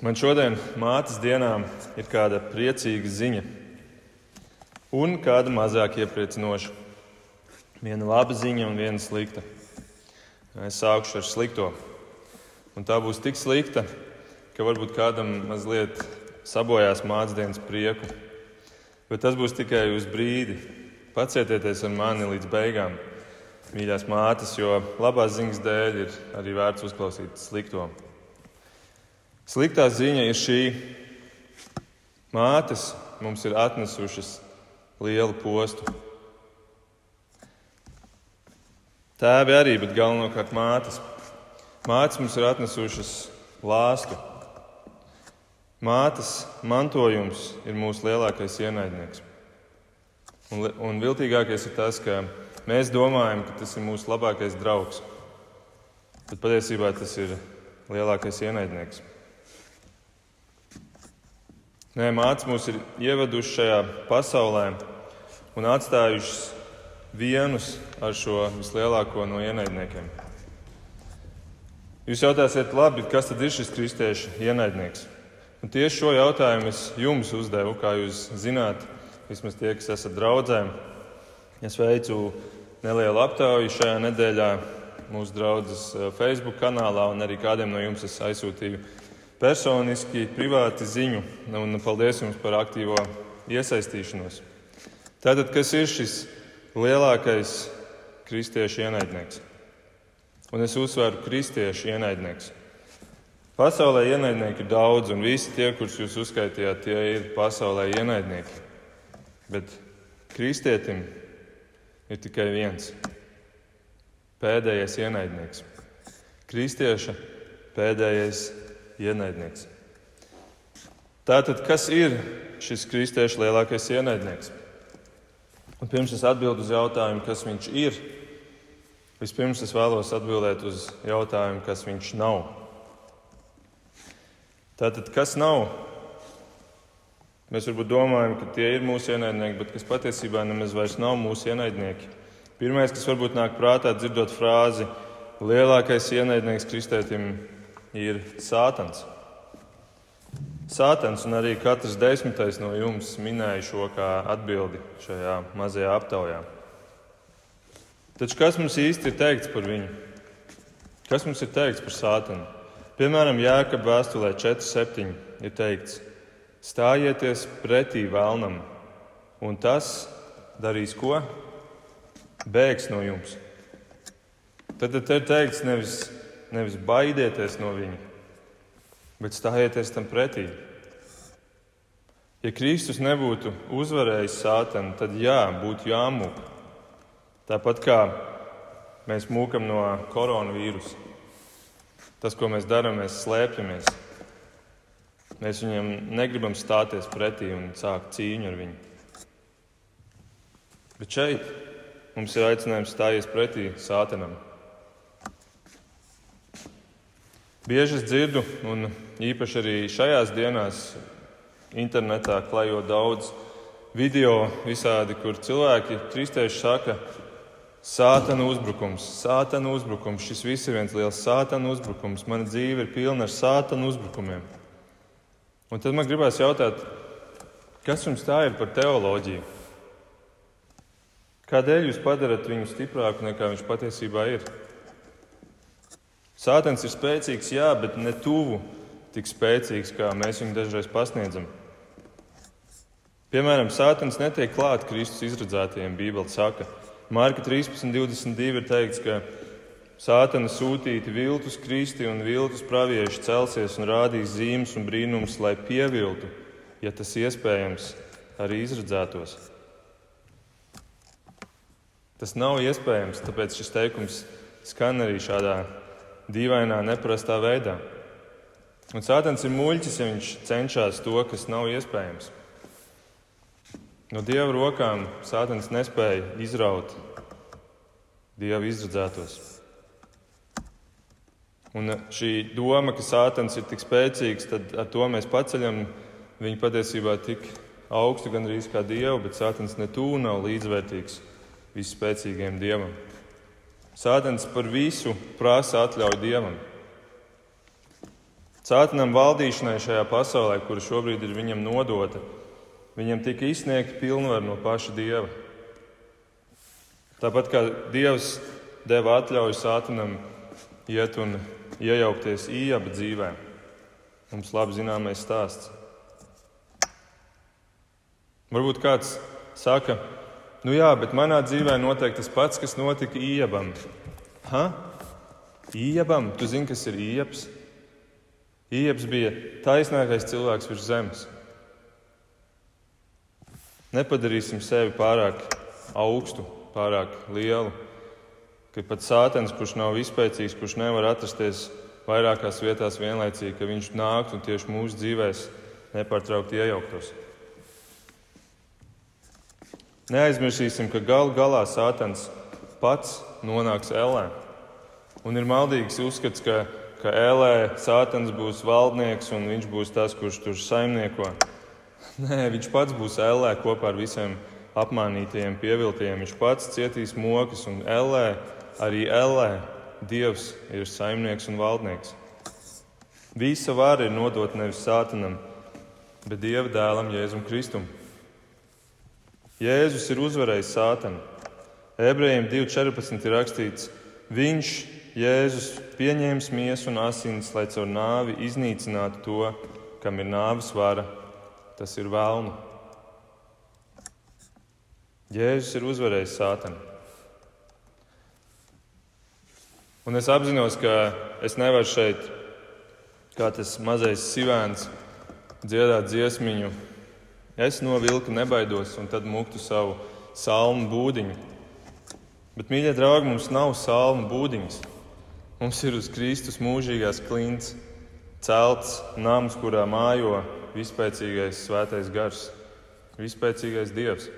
Man šodien, mātes dienā, ir kāda priecīga ziņa un kāda mazāk iepriecinoša. Viena laba ziņa un viena slikta. Es sākšu ar slikto. Un tā būs tik slikta, ka varbūt kādam mazliet sabojās mātes dienas prieku. Bet tas būs tikai uz brīdi. Pacietieties ar mani līdz beigām, mīļās mātes, jo labās ziņas dēļ ir arī vērts uzklausīt slikto. Sliktā ziņa ir šī. Mātes mums ir atnesušas lielu postu. Tēvi arī, bet galvenokārt mātes. Mātes mums ir atnesušas lāstu. Mātes mantojums ir mūsu lielākais ienaidnieks. Un, un viltīgākais ir tas, ka mēs domājam, ka tas ir mūsu labākais draugs. Bet patiesībā tas ir lielākais ienaidnieks. Nē, mācības mūs ir ievedušas šajā pasaulē un atstājušas vienus ar šo vislielāko no ienaidniekiem. Jūs jautājsiet, labi, kas tad ir šis kristiešu ienaidnieks? Un tieši šo jautājumu es jums uzdevu, kā jūs zināt, vismaz tie, kas esat draudzē. Es veicu nelielu aptauju šajā nedēļā mūsu draudzes eh, Facebook kanālā, un arī kādiem no jums es aizsūtīju personiski, privāti ziņu, un paldies jums par aktīvo iesaistīšanos. Tātad, kas ir šis lielākais kristiešu ienaidnieks? Un es uzsveru, kristiešu ienaidnieks. Pasaulē ienaidnieki ir daudz, un visi tie, kurus jūs uzskaitījāt, tie ir pasaulē ienaidnieki. Bet kristietim ir tikai viens - pēdējais ienaidnieks. Kristieša pēdējais ienaidnieks. Tātad, kas ir šis kristiešu lielākais ienaidnieks? Un pirms es atbildu uz jautājumu, kas viņš ir, vispirms es vēlos atbildēt uz jautājumu, kas viņš nav. Tātad, kas nav? Mēs varbūt domājam, ka tie ir mūsu ienaidnieki, bet kas patiesībā nemaz vairs nav mūsu ienaidnieki. Pirmais, kas varbūt nāk prātā, dzirdot frāzi, lielākais ienaidnieks kristētim ir Sātans. Sātans un arī katrs desmitais no jums minēja šo kā atbildi šajā mazajā aptaujā. Taču kas mums īsti ir teikts par viņu? Kas mums ir teikts par Sātanu? Piemēram, Jēkab vēstulē 4.7 ir teikts: Stājieties pretī vēlnam, un tas darīs ko? Bēgs no jums. Tad, tad ir teikts nevis nevis baidieties no viņa, bet stājieties tam pretī. Ja Kristus nebūtu uzvarējis sātanu, tad jā, būtu jāmūk. Tāpat kā mēs mūkam no koronavīrusa. Tas, ko mēs darām, mēs slēpjamies. Mēs viņam negribam stāties pretī un sākt cīņu ar viņu. Bet šeit mums ir aicinājums stāties pretī sātanam. Bieži es dzirdu, un īpaši arī šajās dienās internetā klajot daudz video visādi, kur cilvēki kristieši saka, sātana uzbrukums, sātana uzbrukums, šis viss ir viens liels sātana uzbrukums, mana dzīve ir pilna ar sātana uzbrukumiem. Un tad man gribās jautāt, kas jums tā ir par teoloģiju? Kādēļ jūs padarat viņu stiprāku nekā viņš patiesībā ir? Sātens ir spēcīgs, jā, bet ne tuvu tik spēcīgs, kā mēs viņu dažreiz pasniedzam. Piemēram, Sātens netiek klāt Kristus izredzētajiem, Bībele saka. Mārka 13.22 ir teikts, ka Sātana sūtīti viltus kristi un viltus pravieši celsies un rādīs zīmes un brīnums, lai pieviltu, ja tas iespējams, arī izredzētos. Tas nav iespējams, tāpēc šis teikums skan arī šādā dīvainā, neparastā veidā. Un Sātans ir muļķis, ja viņš cenšas to, kas nav iespējams. No dieva rokām Sātans nespēja izraut dieva izredzētos. Un šī doma, ka Sātans ir tik spēcīgs, tad ar to mēs paceļam viņu patiesībā tik augstu gandrīz kā dievu, bet Sātans netūlīt nav līdzvērtīgs visspēcīgajam dievam. Sātens par visu prasa atļauju dievam. Sātanam valdīšanai šajā pasaulē, kura šobrīd ir viņam nodota, viņam tika izsniegta pilnvaru no paša dieva. Tāpat kā dievs deva atļauju Sātanam iet un iejaukties īaba dzīvē, mums labi zināmais stāsts. Varbūt kāds saka, nu jā, bet manā dzīvē notiek tas pats, kas notika īabam. Ha? Iebam, tu zini, kas ir ieps? Ieps bija taisnākais cilvēks virs zemes. Nepadarīsim sevi pārāk augstu, pārāk lielu. Ka pat sātens, kurš nav izpēcīgs, kurš nevar atrasties vairākās vietās vienlaicīgi, ka viņš nāktu un tieši mūsu dzīvēs nepārtraukti iejauktos. Neaizmirsīsim, ka galu galā sātens pats nonāks ellē. Un ir maldīgs uzskats, ka, ka Elē Sātans būs valdnieks un viņš būs tas, kurš tur saimnieko. Nē, viņš pats būs Elē kopā ar visiem apmānītajiem, pieviltajiem. Viņš pats cietīs mokas, un Elē, arī Elē, Dievs ir saimnieks un valdnieks. Visa vara ir nodota nevis Sātanam, bet Dieva dēlam Jēzum Kristum. Jēzus ir uzvarējis Sātanu. Ebrejiem 2.14 ir rakstīts, viņš Jēzus pieņēma miesu un asins, lai caur nāvi iznīcinātu to, kam ir nāves vara, tas ir vēlnu. Jēzus ir uzvarējis sātanu. Un es apzinos, ka es nevaru šeit, kā tas mazais sivēns, dziedāt dziesmiņu. Es no vilka nebaidos, un tad muktu savu salmu būdiņu. Bet, mīļie draugi, mums nav salmu būdiņas. Mums ir uz Kristus mūžīgās klints celts nams, kurā mājo vispēcīgais svētais gars, vispēcīgais dievs.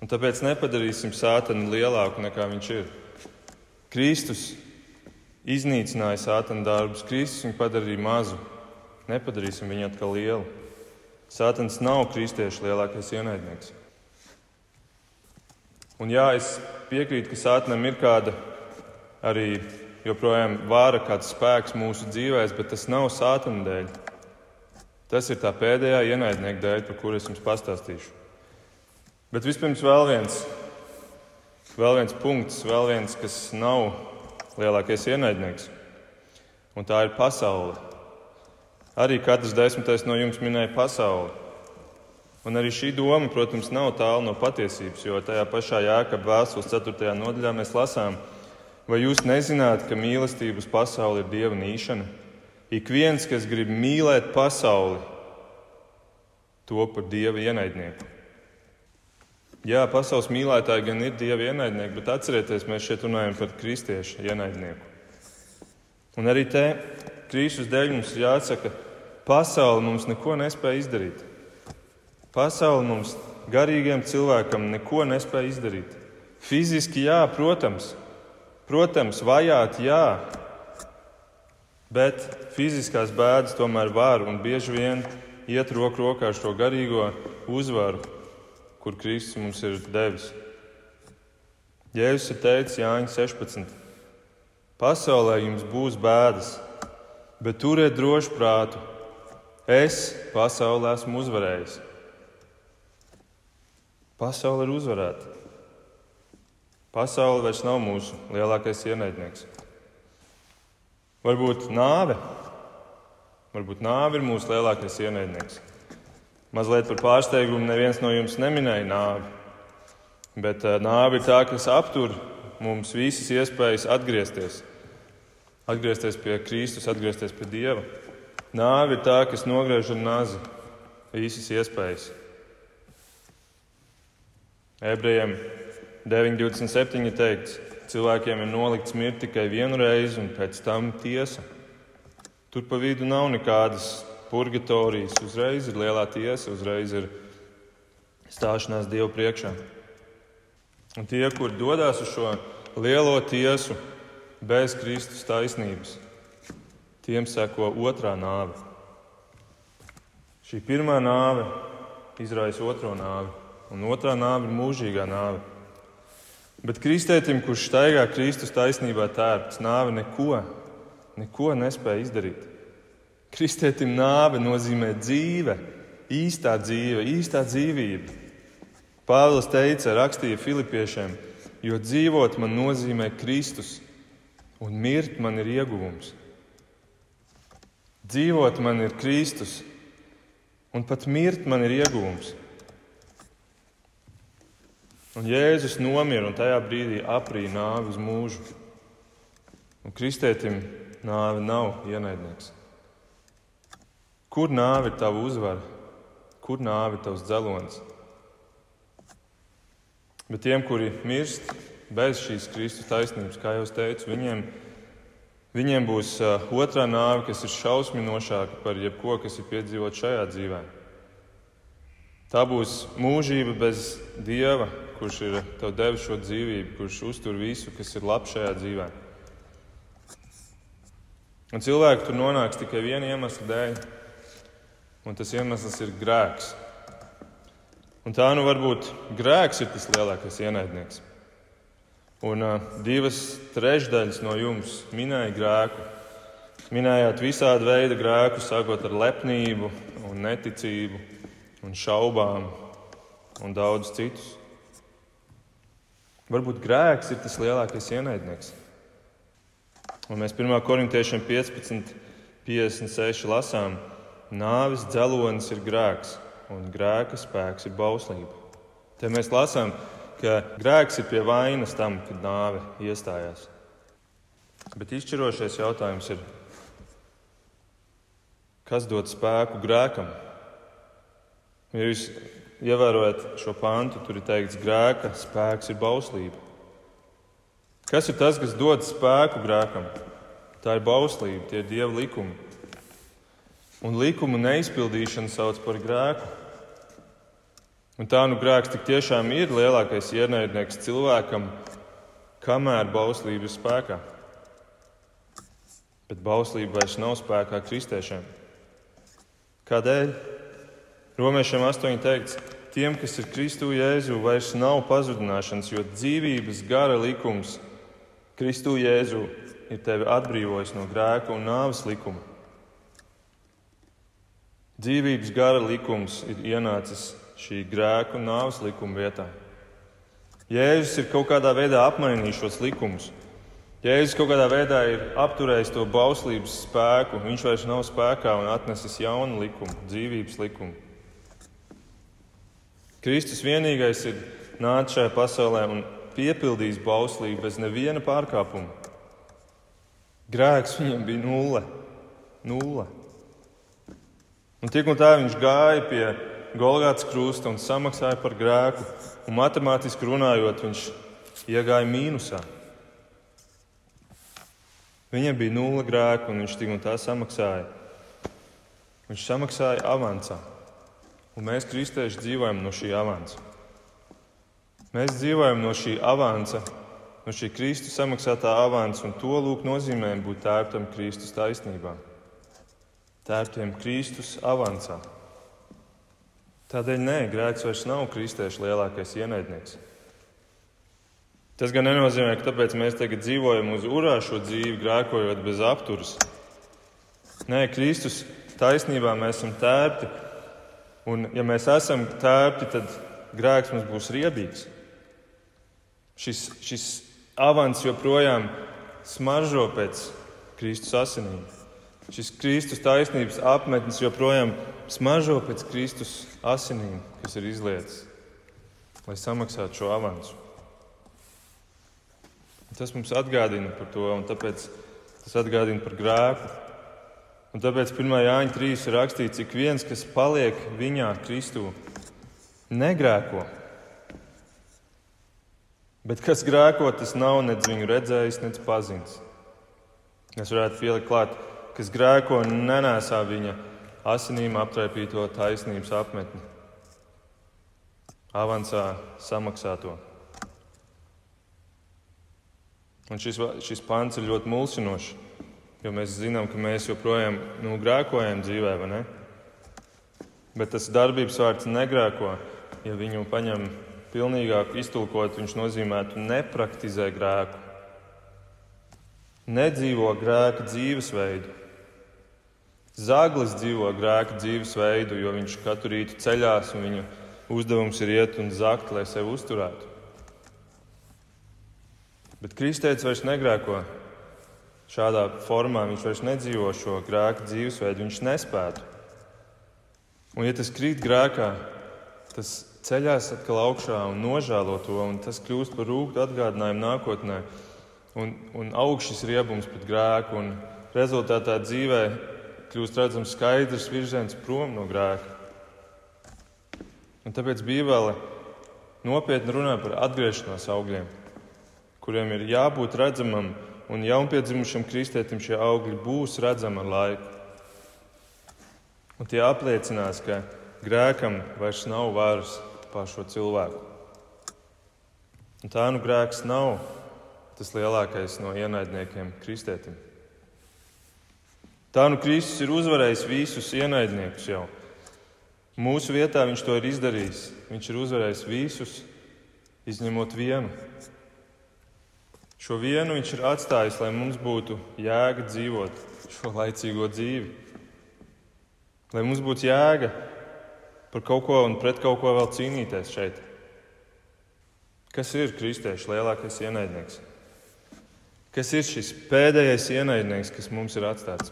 Un tāpēc nepadarīsim sātanu lielāku nekā viņš ir. Kristus iznīcināja sātanu darbus, Kristus viņu padarīja mazu. Nepadarīsim viņu atkal lielu. Sātans nav kristiešu lielākais ienaidnieks. Un jā, es piekrītu, ka sātanam ir kāda arī joprojām vāra kāds spēks mūsu dzīvēm, bet tas nav sātana dēļ. Tas ir tā pēdējā ienaidnieka dēļ, par kuru es jums pastāstīšu. Bet vispirms vēl viens, vēl viens punkts, vēl viens, kas nav lielākais ienaidnieks, un tā ir pasaule. Arī katrs desmitais no jums minēja pasauli. Un arī šī doma, protams, nav tālu no patiesības, jo tajā pašā jēkab vēstules 4. nodaļā mēs lasām, Vai jūs nezināt, ka mīlestības pasaule ir dieva nīšana? Ik viens, kas grib mīlēt pasauli, to par dieva ienaidnieku. Jā, pasaules mīlētāji gan ir dieva ienaidnieki, bet atcerieties, mēs šeit runājam par kristiešu ienaidnieku. Un arī te Kristus dēļ mums ir jāsaka, pasaule mums neko nespēja izdarīt. Pasaule mums, garīgiem cilvēkam, neko nespēja izdarīt. Fiziski, jā, protams, Protams, vajāt, jā, bet fiziskās bēdas tomēr var un bieži vien iet roku rokā ar šo garīgo uzvaru, kur Kristus mums ir devis. Jēzus ir teicis Jāņa 16. Pasaulē jums būs bēdas, bet turiet drošu prātu. Es pasaulē esmu uzvarējis. Pasaule ir uzvarēta. Pasaule vairs nav mūsu lielākais ienaidnieks. Varbūt nāve. Varbūt nāve ir mūsu lielākais ienaidnieks. Mazliet par pārsteigumu neviens no jums neminēja nāvi. Bet eh, nāve ir tā, kas aptur mums visas iespējas atgriezties. Atgriezties pie Kristus, atgriezties pie Dieva. Nāve ir tā, kas nogriež ar nazi visas iespējas. Ebrejiem 9.27. teikts, cilvēkiem ir nolikts mirt tikai vienu reizi un pēc tam tiesa. Tur pa vidu nav nekādas purgatorijas. Uzreiz ir lielā tiesa, uzreiz ir stāšanās Dievu priekšā. Un tie, kur dodas uz šo lielo tiesu bez Kristus taisnības, tiem seko otrā nāve. Šī pirmā nāve izraisa otro nāvi, un otrā nāve ir mūžīgā nāve. Bet kristētim, kurš staigā Kristus taisnībā tērpts, nāve neko, neko nespēja izdarīt. Kristietim nāve nozīmē dzīve, īstā dzīve, īstā dzīvība. Pāvils teica, rakstīja Filipiešiem, jo dzīvot man nozīmē Kristus, un mirt man ir ieguvums. Dzīvot man ir Kristus, un pat mirt man ir ieguvums. Un Jēzus nomira un tajā brīdī aprīja nāvi uz mūžu. Un kristētim nāve nav ienaidnieks. Kur nāve ir tava uzvara? Kur nāve ir tavs dzelonis? Bet tiem, kuri mirst bez šīs Kristus taisnības, kā jau teicu, viņiem, viņiem būs otrā nāve, kas ir šausminošāka par jebko, kas ir piedzīvots šajā dzīvē. Tā būs mūžība bez Dieva, kurš ir tev devis šo dzīvību, kurš uztur visu, kas ir labs šajā dzīvē. Un cilvēki tur nonāks tikai viena iemesla dēļ, un tas iemesls ir grēks. Un tā nu varbūt grēks ir tas lielākais ienaidnieks. Un uh, divas trešdaļas no jums minēja grēku. Minējāt visādi veidi grēku, sākot ar lepnību, un neticību, un šaubām un daudz citus. Varbūt grēks ir tas lielākais ienaidnieks. Un mēs 1. korintiešiem 15, 56 lasām, nāvis dzelonis ir grēks un grēka spēks ir bauslība. Te mēs lasām, ka grēks ir pie vainas tam, kad nāve iestājās. Bet izšķirošais jautājums ir, kas dod spēku grēkam? Ja jūs ievērojat šo pantu, tur ir teikts, ka grēka spēks ir bauslība. Kas ir tas, kas dod spēku grēkam? Tā ir bauslība, tie ir dieva likumi. Un likumu neizpildīšanu sauc par grēku. Un tā nu grēks tik tiešām ir lielākais ienaidnieks cilvēkam, kamēr bauslība ir spēkā. Bet bauslība vairs nav spēkā kristiešiem. Kādēļ? Romiešiem 8 teikts, tiem, kas ir Kristu Jēzu, vairs nav pazudināšanas, jo dzīvības gara likums Kristu Jēzu ir tevi atbrīvojis no grēka un nāves likuma. Dzīvības gara likums ir ienācis šī grēku un nāves likuma vietā. Jēzus ir kaut kādā veidā apmainījis šos likumus. Jēzus kaut kādā veidā ir apturējis to bauslības spēku. Viņš vairs nav spēkā un atnesis jaunu likumu, dzīvības likumu. Kristus vienīgais ir nācis šajā pasaulē un piepildījis bauslību bez neviena pārkāpuma. Grēks viņam bija nulle. nulle. Un tik un tā viņš gāja pie Golgāts krusta un samaksāja par grēku, un matemātiski runājot, viņš iegāja mīnusā. Viņam bija nulle grēku, un viņš tik un tā samaksāja. Viņš samaksāja avansā, un mēs, kristieši, dzīvojam no šī avansa. Mēs dzīvojam no šī avansa, no šī Kristus samaksātā avansa, un to lūk nozīmē būt tērptam Kristus taisnībā. Tērptiem Kristus avansā. Tādēļ nē, grēks vairs nav kristiešu lielākais ienaidnieks. Tas gan nenozīmē, ka tāpēc mēs tagad dzīvojam uz urāšo dzīvi, grēkojot bez apturas. Nē, Kristus taisnībā mēs esam tērpti, un ja mēs esam tērpti, tad grēks mums būs riebīgs. Šis, šis avans joprojām smaržo pēc Kristus asinīm. Šis Kristus taisnības apmetnis joprojām smaržo pēc Kristus asinīm, kas ir izlietas, lai samaksātu šo avansu. Tas mums atgādina par to, un tāpēc tas atgādina par grēku. Un tāpēc 1. Jāņa 3 ir rakstīts, ka viens, kas paliek viņā, Kristū, negrēko. Bet kas grēko, tas nav nedz viņu redzējis, nedz pazīstams. Es varētu pielikt klāt, kas grēko, nenēsā viņa asinīm aptraipīto taisnības apmetni. Avansā samaksāto. Un šis, šis pants ir ļoti mulsinošs, jo mēs zinām, ka mēs joprojām nu, grēkojam dzīvē, vai ne? Bet tas darbības vārds negrēko, ja viņu paņem pilnīgāk iztulkot, viņš nozīmētu nepraktizē grēku. nedzīvo grēka dzīvesveidu. Zaglis dzīvo grēka dzīvesveidu, jo viņš katru rītu ceļās un viņa uzdevums ir iet un zakt, lai sevi uzturētu. Bet kristietis vairs negrēko šādā formā, viņš vairs nedzīvo šo grēka dzīvesveidu, viņš nespētu. Un, ja tas krīt grēkā, tas ceļās atkal augšā un nožēlo to, un tas kļūst par rūktu atgādinājumu nākotnē. Un, un augšs šis riebums pret grēku, un rezultātā dzīvē kļūst redzams skaidrs virziens prom no grēka. Un tāpēc Bībele nopietni runā par atgriešanās augļiem, kuriem ir jābūt redzamam, un jaunpiedzimušam kristietim šie augļi būs redzami ar laiku. Un tie apliecinās, ka grēkam vairs nav varas pār šo cilvēku. Un tā nu grēks nav tas lielākais no ienaidniekiem kristietim. Tā nu Kristus ir uzvarējis visus ienaidniekus jau. Mūsu vietā viņš to ir izdarījis. Viņš ir uzvarējis visus, izņemot vienu. Šo vienu viņš ir atstājis, lai mums būtu jēga dzīvot šo laicīgo dzīvi. Lai mums būtu jēga par kaut ko un pret kaut ko vēl cīnīties šeit. Kas ir kristiešu lielākais ienaidnieks? Kas ir šis pēdējais ienaidnieks, kas mums ir atstāts?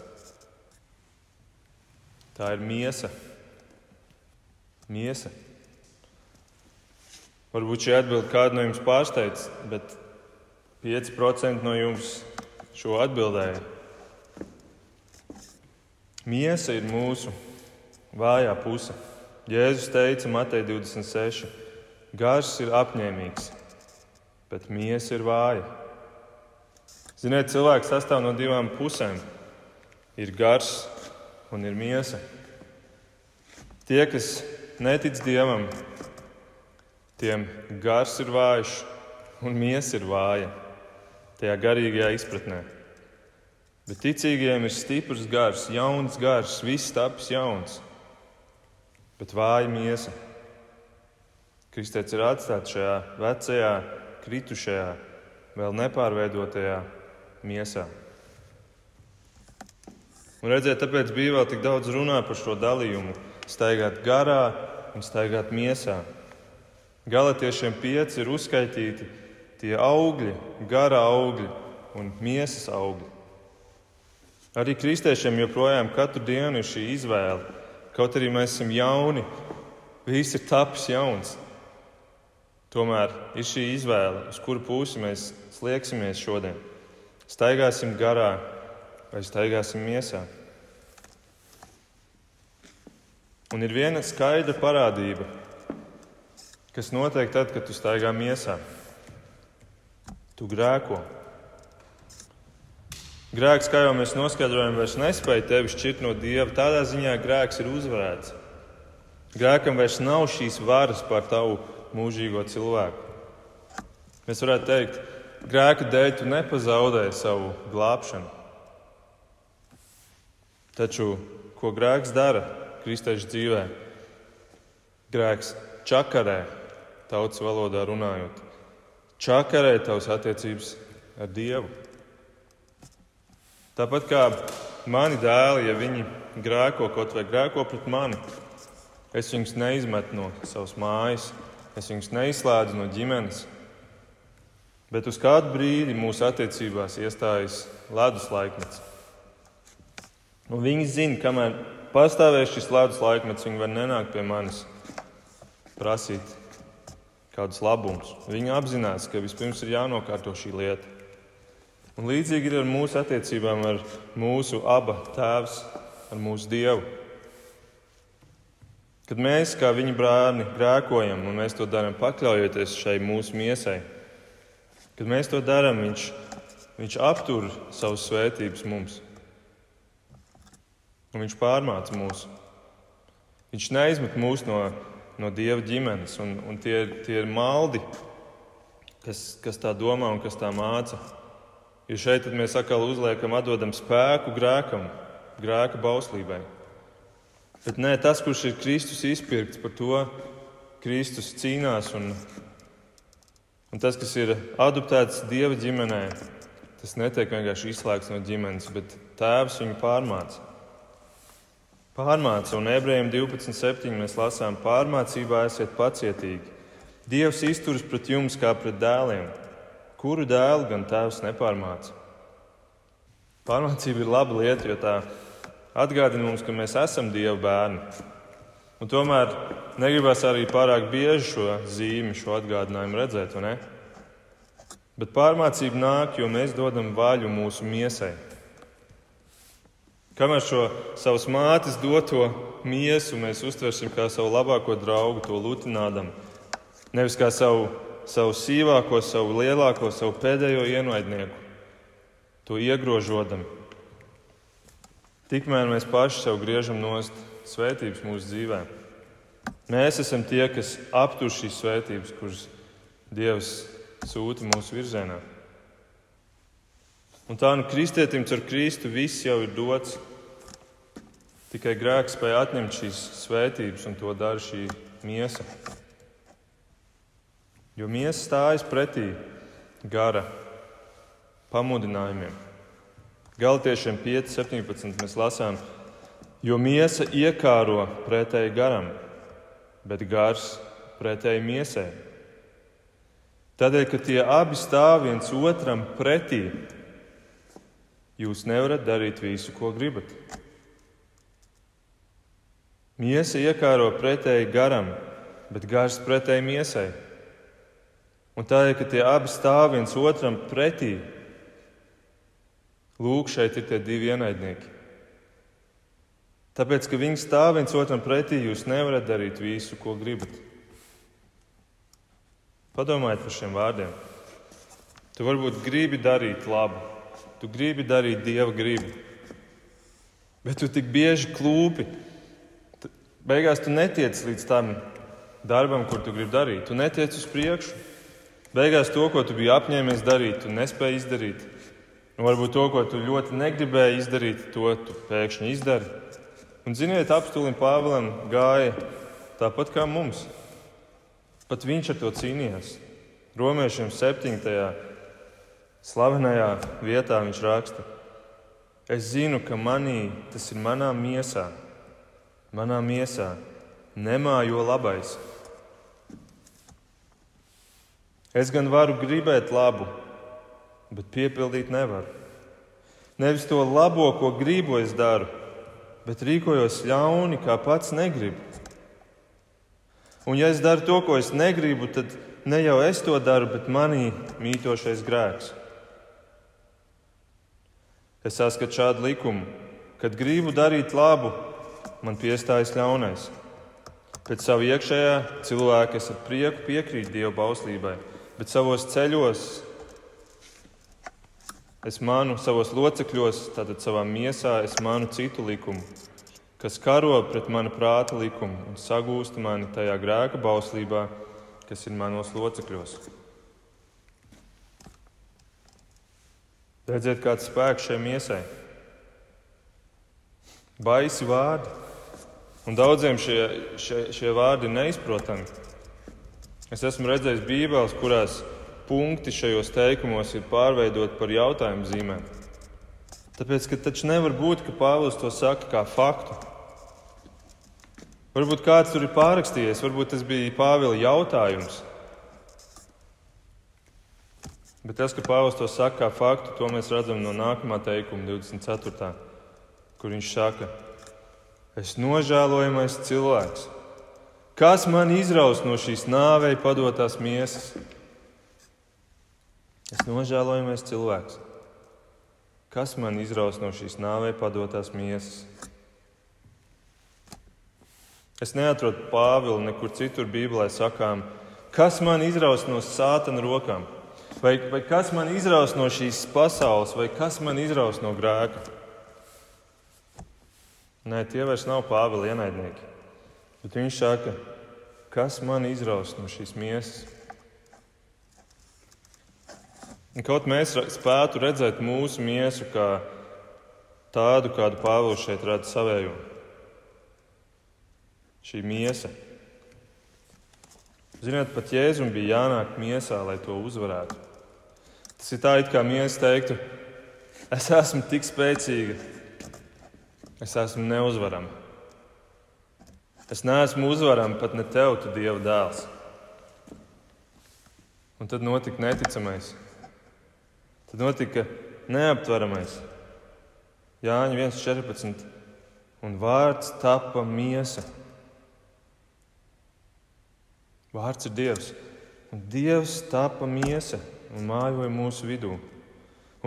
Tā ir miesa. Miesa. Varbūt šī atbilde kādu no jums pārsteidz, bet 5% no jums šo atbildēja. Miesa ir mūsu vājā puse. Jēzus teica Matei 26. Gars ir apņēmīgs, bet miesa ir vāja. Ziniet, cilvēks sastāv no divām pusēm. Ir gars un ir miesa. Tie, kas netic dievam, tiem gars ir vājš un miesa ir vāja. Tajā garīgajā izpratnē. Bet ticīgiem ir stiprs gars, jauns gars, viss tapis jauns, bet vāja miesa. Kristēts ir atstāts šajā vecajā, kritušajā, vēl nepārveidotajā miesā. Un redziet, tāpēc Bībelē tik daudz runā par šo dalījumu - staigāt garā un staigāt miesā. Galatiešiem pieci ir uzskaitīti tie augļi, gara augļi un miesas augļi. Arī kristiešiem joprojām katru dienu ir šī izvēle. Kaut arī mēs esam jauni, viss ir tapis jauns. Tomēr ir šī izvēle, uz kuru pusi mēs slieksimies šodien. Staigāsim garā vai staigāsim miesā. Un ir viena skaidra parādība, kas notiek tad, kad tu staigā miesā. Tu grēko. Grēks, kā jau mēs noskaidrojam, vairs nespēja tevi šķirt no dieva. Tādā ziņā grēks ir uzvarēts. Grēkam vairs nav šīs varas pār tavu mūžīgo cilvēku. Mēs varētu teikt, grēka dēļ tu nepazaudēji savu glābšanu. Taču, ko grēks dara kristiešu dzīvē? Grēks čakarē, tautas valodā runājot. Čakarē tavas attiecības ar Dievu. Tāpat kā mani dēli, ja viņi grēko kaut vai grēko pret mani, es viņus neizmetu no savas mājas, es viņus neizslēdzu no ģimenes. Bet uz kādu brīdi mūsu attiecībās iestājas ledus laikmets. Un nu, viņi zina, kamēr pastāvēs šis ledus laikmets, viņi var nenākt pie manis prasīt kādus labumus. Viņi apzinās, ka vispirms ir jānokārto šī lieta. Un līdzīgi ir ar mūsu attiecībām ar mūsu abu tēvs, ar mūsu Dievu. Kad mēs, kā viņa brāļi, grēkojam, un mēs to darām pakļaujoties šai mūsu miesai, kad mēs to darām, viņš, viņš aptur savas svētības mums un Viņš pārmāca mūs. Viņš neizmet mūs no, no Dieva ģimenes, un, un tie, tie ir maldi, kas, kas tā domā un kas tā māca. Jo šeit mēs atkal uzliekam, atdodam spēku grēkam, grēka bauslībai. Bet nē, tas, kurš ir Kristus izpirkts, par to Kristus cīnās. Un, un tas, kas ir adoptēts Dieva ģimenē, Tas netiek vienkārši izslēgts no ģimenes, bet tēvs viņu pārmāca. Pārmāca, un ebrejiem 12.7. mēs lasām, pārmācībā esiet pacietīgi. Dievs izturas pret jums kā pret dēliem. Kuru dēlu gan tēvs nepārmāca? Pārmācība ir laba lieta, jo tā atgādina mums, ka mēs esam Dieva bērni. Un tomēr negribas arī pārāk bieži šo zīmi, šo atgādinājumu redzēt. Bet pārmācība nāk, jo mēs dodam vaļu mūsu miesai. Kamēr šo savas mātes doto miesu mēs uztversim kā savu labāko draugu, to lutinādam, nevis kā savu, savu sīvāko, savu lielāko, savu pēdējo ienaidnieku, to iegrožodam, tikmēr mēs paši sev griežam nost svētības mūsu dzīvē. Mēs esam tie, kas aptur šīs svētības, kuras Dievs sūta mūsu virzienā. Un tā nu kristietim ar Kristu viss jau ir dots. Tikai grēks spēja atņemt šīs svētības, un to dara šī miesa. Jo miesa stājas pretī gara pamudinājumiem. Galtiešiem 5, 17 mēs lasām, Jo miesa iekāro pretēji garam, bet gars pretēji miesai. Tādēļ, ka tie abi stāv viens otram pretī, jūs nevarat darīt visu, ko gribat. Miesa iekāro pretēji garam, bet gars pretēji miesai. Un tādēļ, ka tie abi stāv viens otram pretī, lūk, šeit ir tie divi ienaidnieki. Tāpēc, ka viņi stāv viens otram pretī, jūs nevarat darīt visu, ko gribat. Padomājiet par šiem vārdiem. Tu varbūt gribi darīt labu, tu gribi darīt dieva gribu, bet tu tik bieži klūpi. Beigās tu netiec līdz tam darbam, kur tu gribi darīt. Tu netiec uz priekšu. Beigās to, ko tu biji apņēmies darīt, tu nespēji izdarīt. Un varbūt to, ko tu ļoti negribēji izdarīt, to tu pēkšņi izdari. Un, ziniet, apstulim Pāvēlam gāja tāpat kā mums. Pat viņš ar to cīnījās. Romiešiem 7. slavenajā vietā viņš raksta: Es zinu, ka manī tas ir manā miesā, manā miesā nemājo labais. Es gan varu gribēt labu, bet piepildīt nevaru. Nevis to labo, ko gribu, es daru, bet rīkojos ļauni, kā pats negribu. Un, ja es daru to, ko es negribu, tad ne jau es to daru, bet manī mītošais grēks. Es saskatu šādu likumu, kad gribu darīt labu, man piestājas ļaunais. Pēc sava iekšējā cilvēka es ar prieku piekrītu Dieva bauslībai, bet savos ceļos Es manu savos locekļos, tātad savā miesā, es manu citu likumu, kas karo pret mana prāta likumu un sagūst mani tajā grēka bauslībā, kas ir manos locekļos. Redziet, kāds spēks šai miesai. Baisi vārdi. Un daudziem šie, šie, šie vārdi ir neizprotami. Es esmu redzējis Bībeles, kurās punkti šajos teikumos ir pārveidoti par jautājumu zīmēm. Tāpēc, ka taču nevar būt, ka Pāvils to saka kā faktu. Varbūt kāds tur ir pārrakstījies, varbūt tas bija Pāvila jautājums. Bet tas, ka Pāvils to saka kā faktu, to mēs redzam no nākamā teikuma, 24. kur viņš saka, es nožēlojamais cilvēks. Kas man izraus no šīs nāvei padotās miesas? Es nožēlojamies cilvēks. Kas man izraus no šīs nāvē padotās miesas? Es neatrodu Pāvilu nekur citur Bībelē sakām, kas man izraus no sātana rokām, vai, vai kas man izraus no šīs pasaules, vai kas man izraus no grēka. Nē, tie vairs nav Pāvila ienaidnieki. Bet viņš saka, kas man izraus no šīs miesas? Un kaut mēs spētu redzēt mūsu miesu kā tādu, kādu Pāvils šeit redz savējo. Šī miesa. Ziniet, pat Jēzum bija jānāk miesā, lai to uzvarētu. Tas ir tā, it kā miesa teiktu, es esmu tik spēcīga, es esmu neuzvarama. Es neesmu uzvarama pat ne tev, tu Dieva dēls. Un tad notika neticamais. Tad notika neaptveramais. Jāņa 1,14. Un vārds tapa miesa. Vārds ir Dievs. Un Dievs tapa miesa un mājoja mūsu vidū.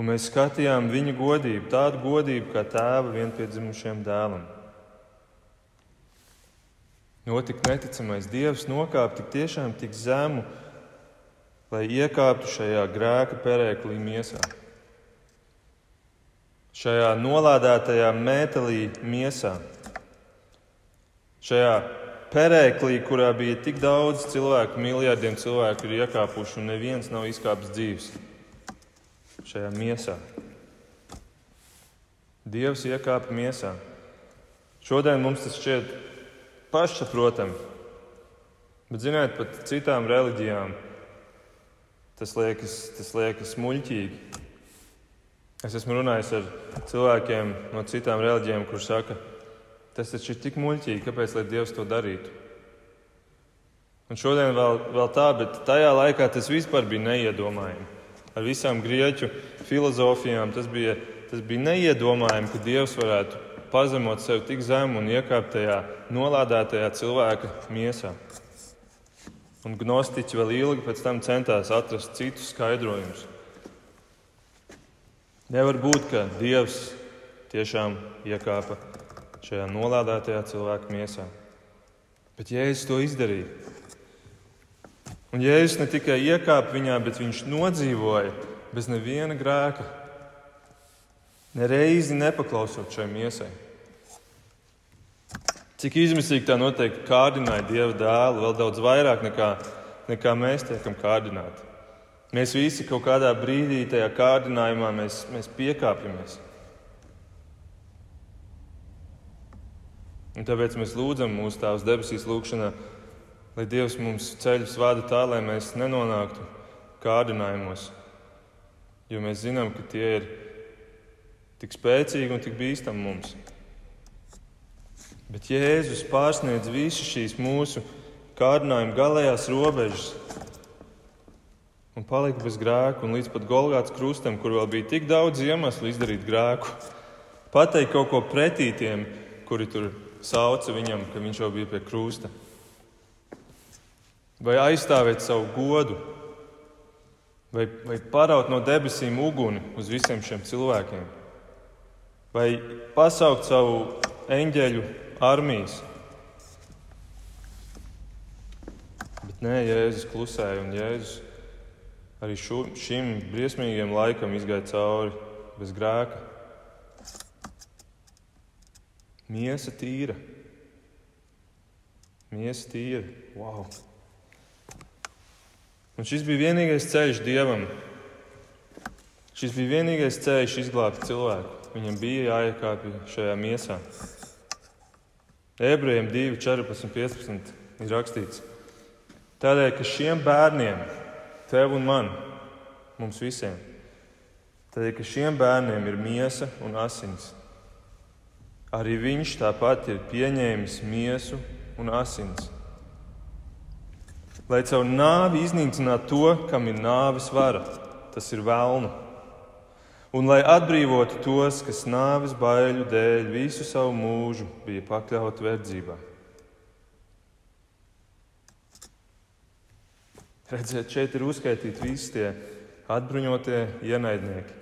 Un mēs skatījām viņa godību, tādu godību kā tēva vienpiedzimušajam dēlam. Notika neticamais. Dievs nokāpa tik tiešām tik zemu, lai iekāptu šajā grēka perēklī miesā. Šajā nolādētajā metālī miesā, šajā perēklī, kurā bija tik daudz cilvēku, miljardiem cilvēku ir iekāpuši, un neviens nav izkāpis dzīves šajā miesā. Dievs iekāpa miesā. Šodien mums tas šķiet pašsaprotami, bet, ziniet, pat citām reliģijām tas liekas, tas liekas muļķīgi. Es esmu runājis ar cilvēkiem no citām reliģijām, kuriem saka, ka Tas taču ir tik muļķīgi, kāpēc lai Dievs to darītu. Un šodien vēl, vēl tā, bet tajā laikā tas vispār bija neiedomājami. Ar visām grieķu filozofijām tas bija, tas bija neiedomājami, ka Dievs varētu pazemot sevi tik zemu un iekāpt tajā nolādētajā cilvēka miesā. Un gnostiķi vēl ilgi pēc tam centās atrast citus skaidrojumus. Nevar būt, ka Dievs tiešām iekāpa šajā nolādētajā cilvēka miesā. Bet Jēzus to izdarīja. Un Jēzus ne tikai iekāpa viņā, bet viņš nodzīvoja bez neviena grēka. Nereizi nepaklausot šai miesai. Cik izmisīgi tā noteikti kārdināja Dieva dēlu, vēl daudz vairāk nekā, nekā mēs tiekam kārdināti. Mēs visi kaut kādā brīdī tajā kārdinājumā mēs, mēs piekāpjamies. Un tāpēc mēs lūdzam mūsu Tēvs debesīs lūgšanā, lai Dievs mums ceļus vada tā, lai mēs nenonāktu kārdinājumos. Jo mēs zinām, ka tie ir tik spēcīgi un tik bīstami mums. Bet Jēzus pārsniedz visas šīs mūsu kārdinājuma galējās robežas un palika bez grēka, un līdz pat Golgāts krustam, kur vēl bija tik daudz iemeslu izdarīt grēku, pateikt kaut ko pretī tiem, kuri tur sauca viņam, ka viņš jau bija pie krusta. Vai aizstāvēt savu godu, vai, vai paraut no debesīm uguni uz visiem šiem cilvēkiem, vai pasaukt savu eņģeļu armijas. Bet nē, Jēzus klusēja, un Jēzus arī šo, šim briesmīgajam laikam izgāja cauri bez grēka. Miesa tīra. Miesa tīra. Wow. Un šis bija vienīgais ceļš dievam. Šis bija vienīgais ceļš izglābt cilvēku. Viņam bija jāiekāpj šajā miesā. Ebrejiem 2, 14, 15 ir rakstīts. Tādēļ, ka šiem bērniem, tev un man, mums visiem, tādēļ, ka šiem bērniem ir miesa un asins Arī viņš tāpat ir pieņēmis miesu un asins. Lai caur nāvi iznīcinātu to, kam ir nāves vara, tas ir vēlnu. Un lai atbrīvotu tos, kas nāves baiļu dēļ visu savu mūžu bija pakļauti verdzībā. Redziet, šeit ir uzskaitīti visi tie atbruņotie ienaidnieki,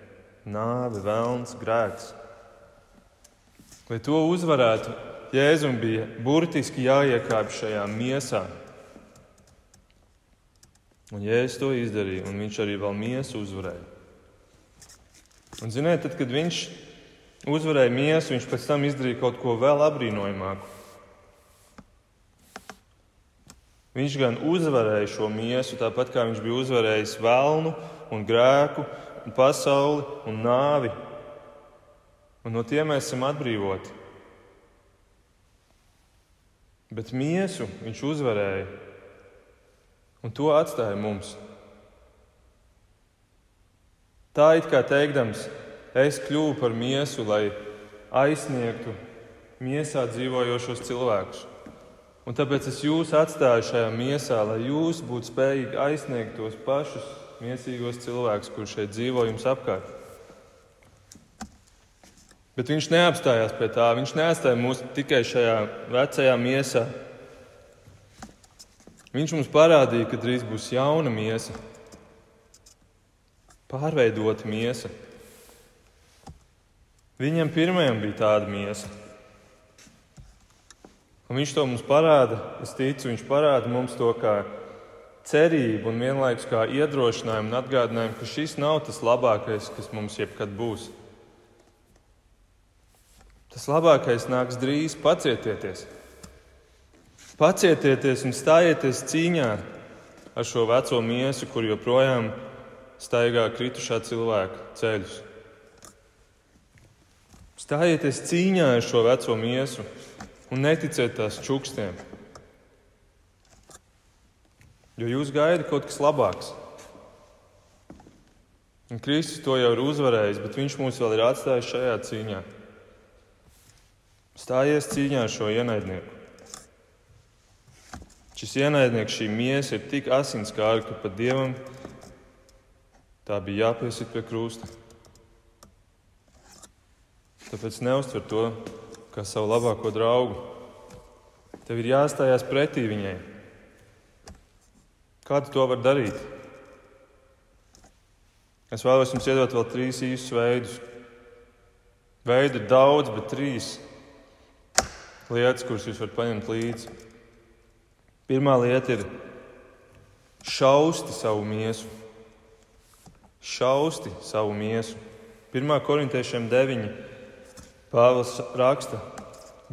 nāve, vēlns, grēks. Lai to uzvarētu, Jēzum bija burtiski jāiekāpj šajā miesā. Un Jēzus to izdarīja, un viņš arī vēl miesu uzvarēja. Un, ziniet, tad, kad viņš uzvarēja miesu, viņš pēc tam izdarīja kaut ko vēl apbrīnojamāku. Viņš gan uzvarēja šo miesu, tāpat kā viņš bija uzvarējis vēlnu, un grēku, un pasauli un nāvi un no tiem mēs esam atbrīvoti. Bet miesu viņš uzvarēja, un to atstāja mums. Tā it kā teikdams, es kļuvu par miesu, lai aizsniegtu miesā dzīvojošos cilvēkus. Un tāpēc es jūs atstāju šajā miesā, lai jūs būtu spējīgi aizsniegt tos pašus miesīgos cilvēkus, kurš šeit dzīvo jums apkārt. Bet viņš neapstājās pie tā. Viņš neatstāja mūs tikai šajā vecajā miesā. Viņš mums parādīja, ka drīz būs jauna miesa, pārveidota miesa. Viņam pirmajam bija tāda miesa. Un viņš to mums parāda, es ticu, viņš parāda mums to kā cerību un vienlaikus kā iedrošinājumu un atgādinājumu, ka šis nav tas labākais, kas mums jebkad būs. Tas labākais nāks drīz, pacietieties. Pacietieties un stājieties cīņā ar šo veco miesu, kur joprojām staigā kritušā cilvēka ceļus. Stājieties cīņā ar šo veco miesu un neticiet tās čukstiem. Jo jūs gaidat kaut kas labāks. Un Kristus to jau ir uzvarējis, bet Viņš mūs vēl ir atstājis šajā cīņā. Stājies cīņā ar šo ienaidnieku. Šis ienaidnieks, šī miesa ir tik asinskāra, ka pat dievam tā bija jāpiesit pie krusta. Tāpēc neuztver to kā savu labāko draugu. Tev ir jāstājās pretī viņai. Kā tu to vari darīt? Es vēlos jums iedot vēl trīs īsus veidus. Veidu ir daudz, bet trīs lietas, kuras jūs varat paņemt līdzi. Pirmā lieta ir šausti savu miesu. Šausti savu miesu. 1. korintiešiem 9. Pāvils raksta,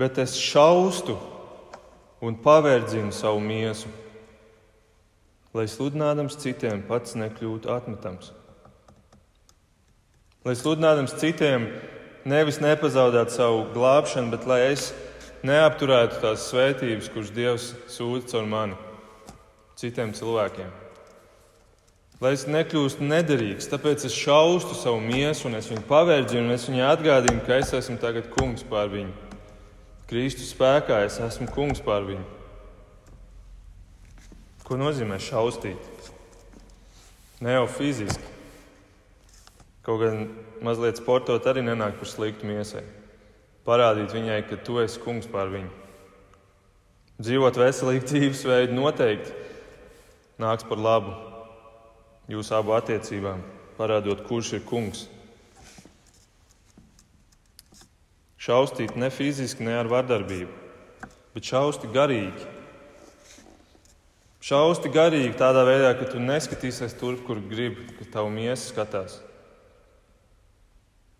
bet es šaustu un pavērdzinu savu miesu, lai sludinādams citiem pats nekļūtu atmetams. Lai sludinādams citiem nevis nepazaudētu savu glābšanu, bet lai es neapturētu tās svētības, kuras Dievs sūta caur mani citiem cilvēkiem. Lai es nekļūstu nederīgs, tāpēc es šaustu savu miesu, un es viņu pavērģinu, un es viņai atgādinu, ka es esmu tagad kungs pār viņu. Kristus spēkā es esmu kungs pār viņu. Ko nozīmē šaustīt? Ne jau fiziski. Kaut gan mazliet sportot arī nenāk par sliktu miesai. Parādīt viņai, ka tu esi kungs pār viņu. Dzīvot veselīgu dzīvesveidu noteikti nāks par labu jūsu abu attiecībām, parādot, kurš ir kungs. Šaustīt ne fiziski, ne ar vardarbību, bet šausti garīgi. Šausti garīgi tādā veidā, ka tu neskatīsies tur, kur gribi, ka tavu miesa skatās.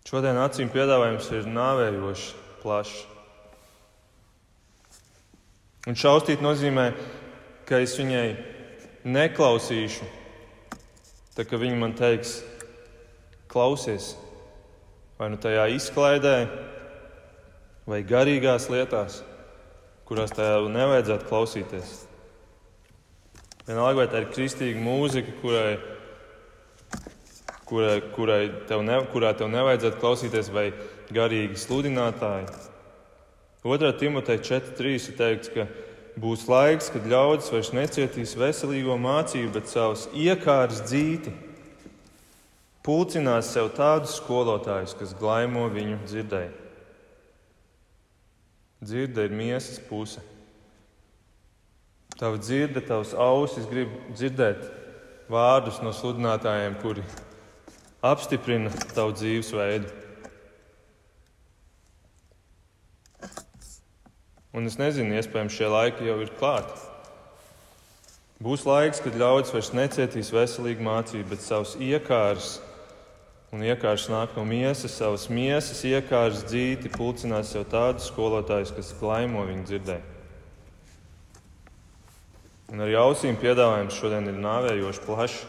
Šodien acīm piedāvājums ir nāvējošs, plašs. Un šaustīt nozīmē, ka es viņai neklausīšu Tā kā viņi man teiks, klausies, vai nu tajā izklaidē, vai garīgās lietās, kurās tajā nevajadzētu klausīties. Vienalga, vai tā ir kristīga mūzika, kurai, kurai, kurai tev ne, kurā tev nevajadzētu klausīties, vai garīgi sludinātāji. 2. Timoteja 4.3 ir teikts, ka Būs laiks, kad ļaudis vairs necietīs veselīgo mācību, bet savus iekārs dzīti. Pulcinās sev tādus skolotājus, kas glaimo viņu dzirdēju. Dzirde ir miesas puse. Tava dzirde, tavs ausis grib dzirdēt vārdus no sludinātājiem, kuri apstiprina tavu dzīvesveidu. Un es nezinu, iespējams, šie laiki jau ir klāti. Būs laiks, kad ļaudis vairs necietīs veselīgu mācību, bet savus iekārus, un iekārs nāk no miesas, savas miesas iekārs dzīti, pulcinās sev tādus skolotājus, kas klaimo viņu dzirdē. Un ar ausīm piedāvājums šodien ir nāvējoši plašs.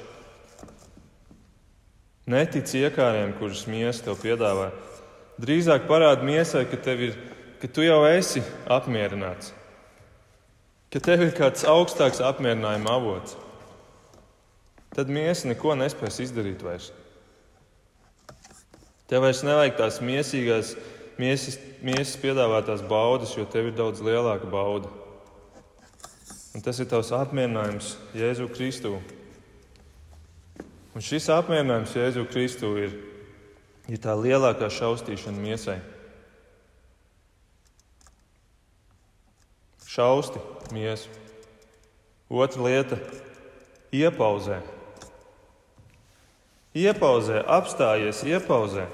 Netic iekāriem, kurus miesa tev piedāvā. Drīzāk parāda miesai, ka ir ka tu jau esi apmierināts, ka tev ir kāds augstāks apmierinājuma avots, tad miesa neko nespēs izdarīt vairs. Tev vairs nevajag tās miesas, miesas piedāvātās baudas, jo tev ir daudz lielāka bauda. Un tas ir tavs apmierinājums Jēzu Kristu. Un šis apmierinājums Jēzu Kristu ir, ir tā lielākā šausmīšana miesai. Šausti miesu. Otra lieta - iepauzē. Iepauzē, apstājies, iepauzē.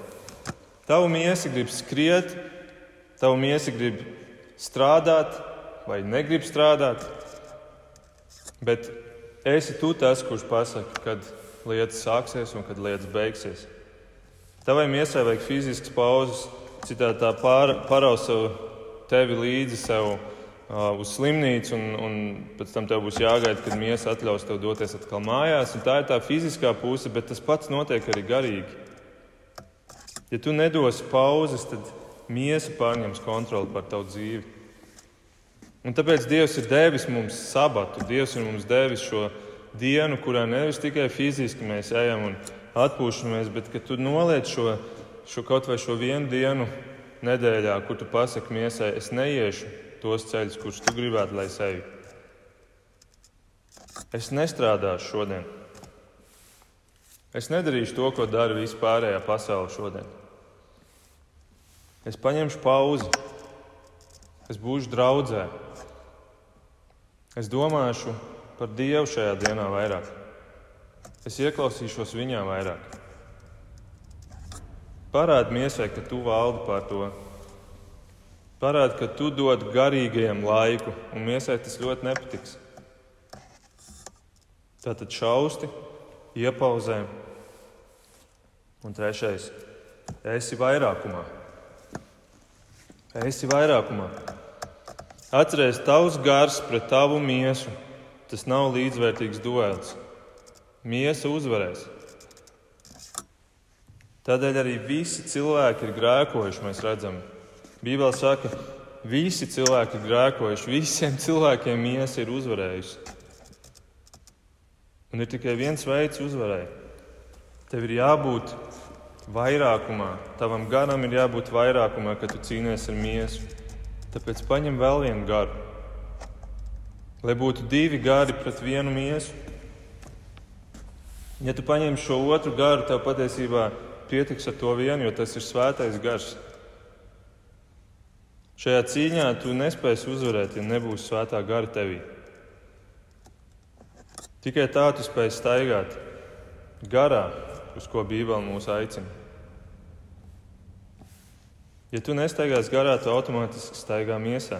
Tavu miesa grib skriet, tavu miesa grib strādāt vai negrib strādāt, bet esi tu tas, kurš pasaka, kad lietas sāksies un kad lietas beigsies. Tavai miesai vajag fiziskas pauzes, citādi tā pār, paraus tevi līdzi sev Uh, uz slimnīcu, un, un pēc tam tev būs jāgaida, kad miesa atļaus tev doties atkal mājās. Tā ir tā fiziskā puse, bet tas pats notiek arī garīgi. Ja tu nedosi pauzes, tad miesa pārņems kontroli pār tavu dzīvi. Un tāpēc Dievs ir devis mums sabatu, Dievs ir mums devis šo dienu, kurā nevis tikai fiziski mēs ejam un atpūšamies, bet ka tu noliec šo, šo kaut vai šo vienu dienu nedēļā, kur tu pasaki miesai, es neiešu tos ceļus, kurus tu gribētu, lai es eju. Es nestrādāšu šodien. Es nedarīšu to, ko dara vispārējā pasaule šodien. Es paņemšu pauzi, es būšu draudzē. Es domāšu par Dievu šajā dienā vairāk. Es ieklausīšos viņā vairāk. Parādi miesai, ka tu valdi pār to Parāda, ka tu dod garīgajam laiku, un miesai tas ļoti nepatiks. Tātad šausti, iepauzē. Un trešais - esi vairākumā. Esi vairākumā. Atcerieties, tavs gars pret tavu miesu. Tas nav līdzvērtīgs duels. Miesa uzvarēs. Tādēļ arī visi cilvēki ir grēkojuši, mēs redzam, Bībelē saka, visi cilvēki ir grēkojuši, visiem cilvēkiem miesa ir uzvarējusi. Un ir tikai viens veids uzvarēt. Tev ir jābūt vairākumā, tavam garam ir jābūt vairākumā, kad tu cīnies ar miesu. Tāpēc paņem vēl vienu garu. Lai būtu divi gari pret vienu miesu. Ja tu paņem šo otru garu, tev patiesībā pietiks ar to vienu, jo tas ir svētais gars. Šajā cīņā tu nespēsi uzvarēt, ja nebūs svētā gara tevī. Tikai tā tu spēj staigāt garā, uz ko Bībele mūs aicina. Ja tu nestaigās garā, tu automātiski staigā miesā.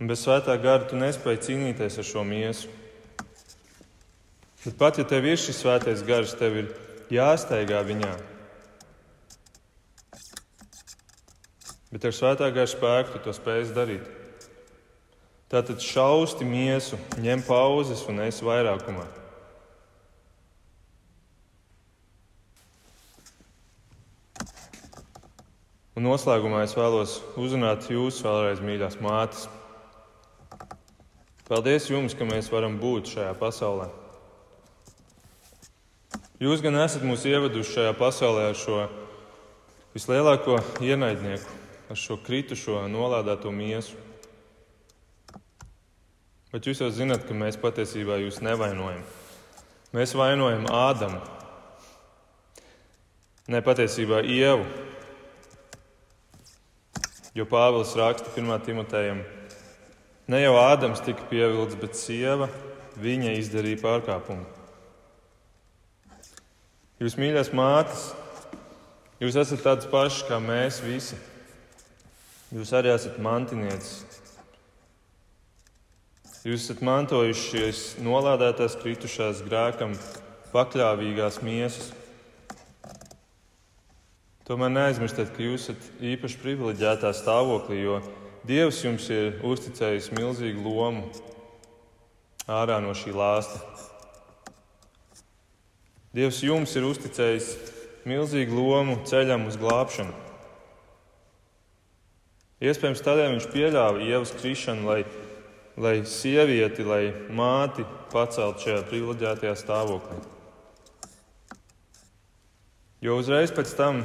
Un bez svētā gara tu nespēji cīnīties ar šo miesu. Bet pat ja tev ir šis svētais gars, tev ir jāstaigā viņā, bet ar svētā gara spēku tu to spēj darīt. Tātad šausti miesu, ņem pauzes un es vairākumā. Un noslēgumā es vēlos uzrunāt jūs vēlreiz, mīļās mātes. Paldies jums, ka mēs varam būt šajā pasaulē. Jūs gan esat mūs ieveduši šajā pasaulē ar šo vislielāko ienaidnieku, ar šo kritušo, nolādēto miesu. Bet jūs jau zināt, ka mēs patiesībā jūs nevainojam. Mēs vainojam Ādamu, ne patiesībā Ievu. Jo Pāvils raksta 1. Timotejam, ne jau Ādams tika pievilcis, bet sieva viņa izdarīja pārkāpumu. Jūs mīļās mātes, jūs esat tādas pašas kā mēs visi. Jūs arī esat mantinieces. Jūs esat mantojuši šīs nolādētās, kritušās grēkam, pakļāvīgās miesas. Tomēr neaizmirstiet, ka jūs esat īpaši privileģētā stāvoklī, jo Dievs jums ir uzticējis milzīgu lomu ārā no šī lāsta. Dievs jums ir uzticējis milzīgu lomu ceļam uz glābšanu. Iespējams, tādēļ viņš pieļāva ievas krišanu, lai, lai sievieti, lai māti paceltu šajā privileģētajā stāvoklī. Jo uzreiz pēc tam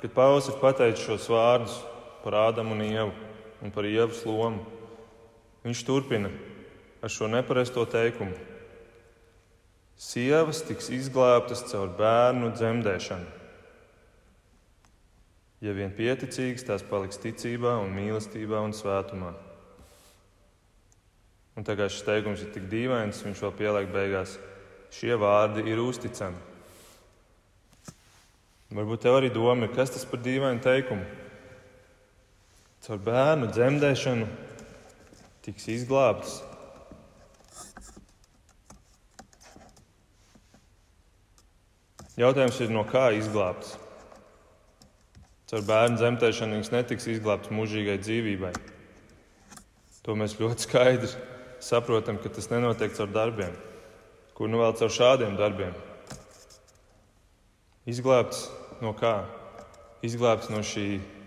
kad Pāvils ir pateicis šos vārdus par Ādamu un Ievu un par Ievas lomu, viņš turpina ar šo nepareizo teikumu. Sievas tiks izglābtas caur bērnu dzemdēšanu. Ja vien pieticīgs, tās paliks ticībā, un mīlestībā un svētumā. Un kā šis teikums ir tik dīvains, viņš vēl pieliek beigās, šie vārdi ir uzticami. Varbūt tev arī doma ir, kas tas par dīvainu teikumu? Caur bērnu dzemdēšanu tiks izglābts. Jautājums ir, no kā izglābts? Caur bērnu dzemdēšanu viņš netiks izglābts mūžīgai dzīvībai. To mēs ļoti skaidri saprotam, ka tas nenotiek caur darbiem. Kur nu vēl caur šādiem darbiem? Izglābts no kā? Izglābts no šī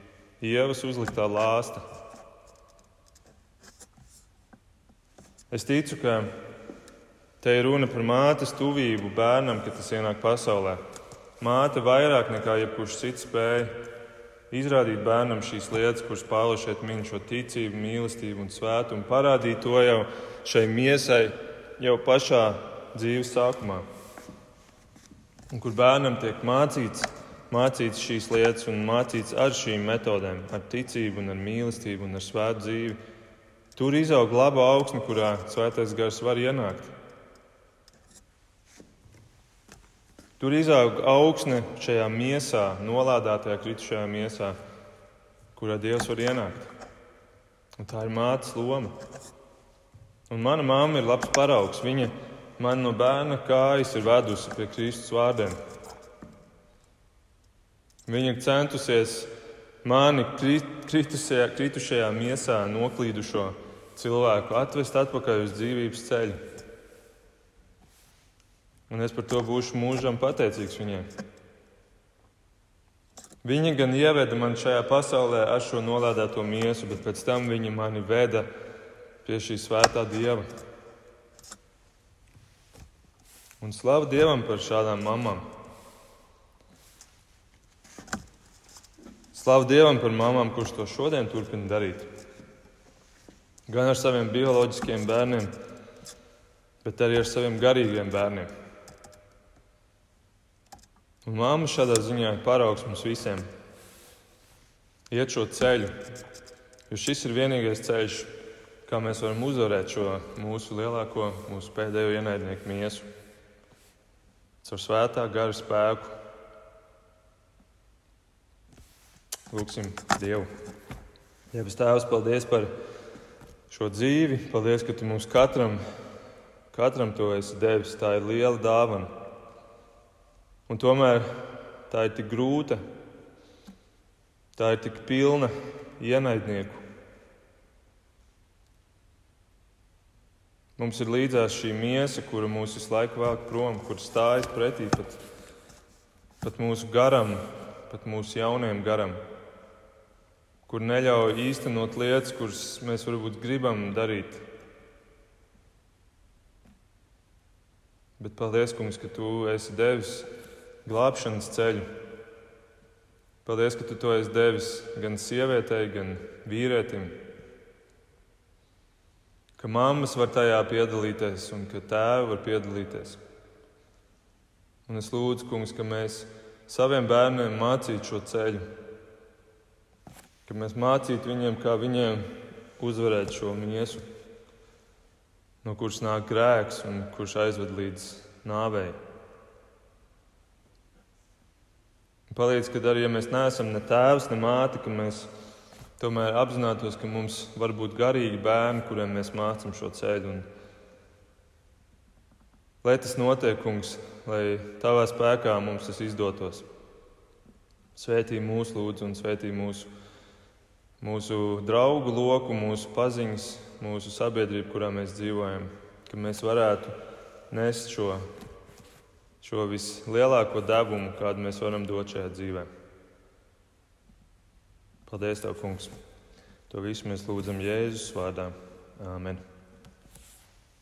ievas uzliktā lāsta. Es ticu, ka te ir runa par mātes tuvību bērnam, kad tas ienāk pasaulē. Māte vairāk nekā jebkurš cits spēja izrādīt bērnam šīs lietas, kuras Pāvils šeit min šo ticību, mīlestību un svētumu, parādīt to jau šai miesai, jau pašā dzīves sākumā. Un kur bērnam tiek mācīts mācīts šīs lietas un mācīts ar šīm metodēm, ar ticību, un ar mīlestību un ar svētu dzīvi. Tur izaug laba augsne, kurā svētais gars var ienākt. Tur izaug augsne šajā miesā, nolādētajā kritušajā miesā, kurā Dievs var ienākt. Un tā ir mātes loma. Un mana mamma ir labs paraugs. Viņa man no bērna kājas ir vedusi pie Kristus vārdiem. Viņa centusies mani kritusajā, kritušajā miesā noklīdušo cilvēku atvest atpakaļ uz dzīvības ceļu. Un es par to būšu mūžam pateicīgs viņiem. Viņa gan ieveda mani šajā pasaulē ar šo nolādēto miesu, bet pēc tam viņa mani veda pie šī svētā dieva. Un slavu Dievam par šādām mamām! Slavu Dievam par mamām, kurš to šodien turpina darīt. Gan ar saviem bioloģiskiem bērniem, bet arī ar saviem garīgiem bērniem. Un māma šādā ziņā ir paraugs mums visiem. Iet šo ceļu, jo šis ir vienīgais ceļš, kā mēs varam uzvarēt šo mūsu lielāko, mūsu pēdējo ienaidnieku miesu. Caur svētā gara spēku Lūksim Dievu. Jebs Tēvs, paldies par šo dzīvi. Paldies, ka Tu mums katram, katram to esi devis. Tā ir liela dāvana. Un tomēr tā ir tik grūta, tā ir tik pilna ienaidnieku. Mums ir līdzās šī miesa, kura mūs visu laiku velk prom, kur stājas pretī pat, pat mūsu garam, pat mūsu jaunajam garam kur neļauj īstenot lietas, kuras mēs varbūt gribam darīt. Bet paldies, Kungs, ka Tu esi devis glābšanas ceļu. Paldies, ka Tu to esi devis gan sievietei, gan vīrietim. Ka mammas var tajā piedalīties un ka tēvi var piedalīties. Un es lūdzu, Kungs, ka mēs saviem bērniem mācītu šo ceļu ka mēs mācītu viņiem, kā viņiem uzvarēt šo miesu, no kuras nāk grēks un kurš aizved līdz nāvei. Palīdz, ka arī ja mēs neesam ne tēvs, ne māte, ka mēs tomēr apzinātos, ka mums var būt garīgi bērni, kuriem mēs mācām šo ceļu. Un lai tas notiek, kungs, lai tavā spēkā mums tas izdotos. Svētī mūsu lūdzu un svētī mūsu mūsu draugu loku, mūsu paziņas, mūsu sabiedrību, kurā mēs dzīvojam, ka mēs varētu nest šo, šo vislielāko devumu, kādu mēs varam dot šajā dzīvē. Paldies, Tev, Kungs! To visu mēs lūdzam Jēzus vārdā. Āmen!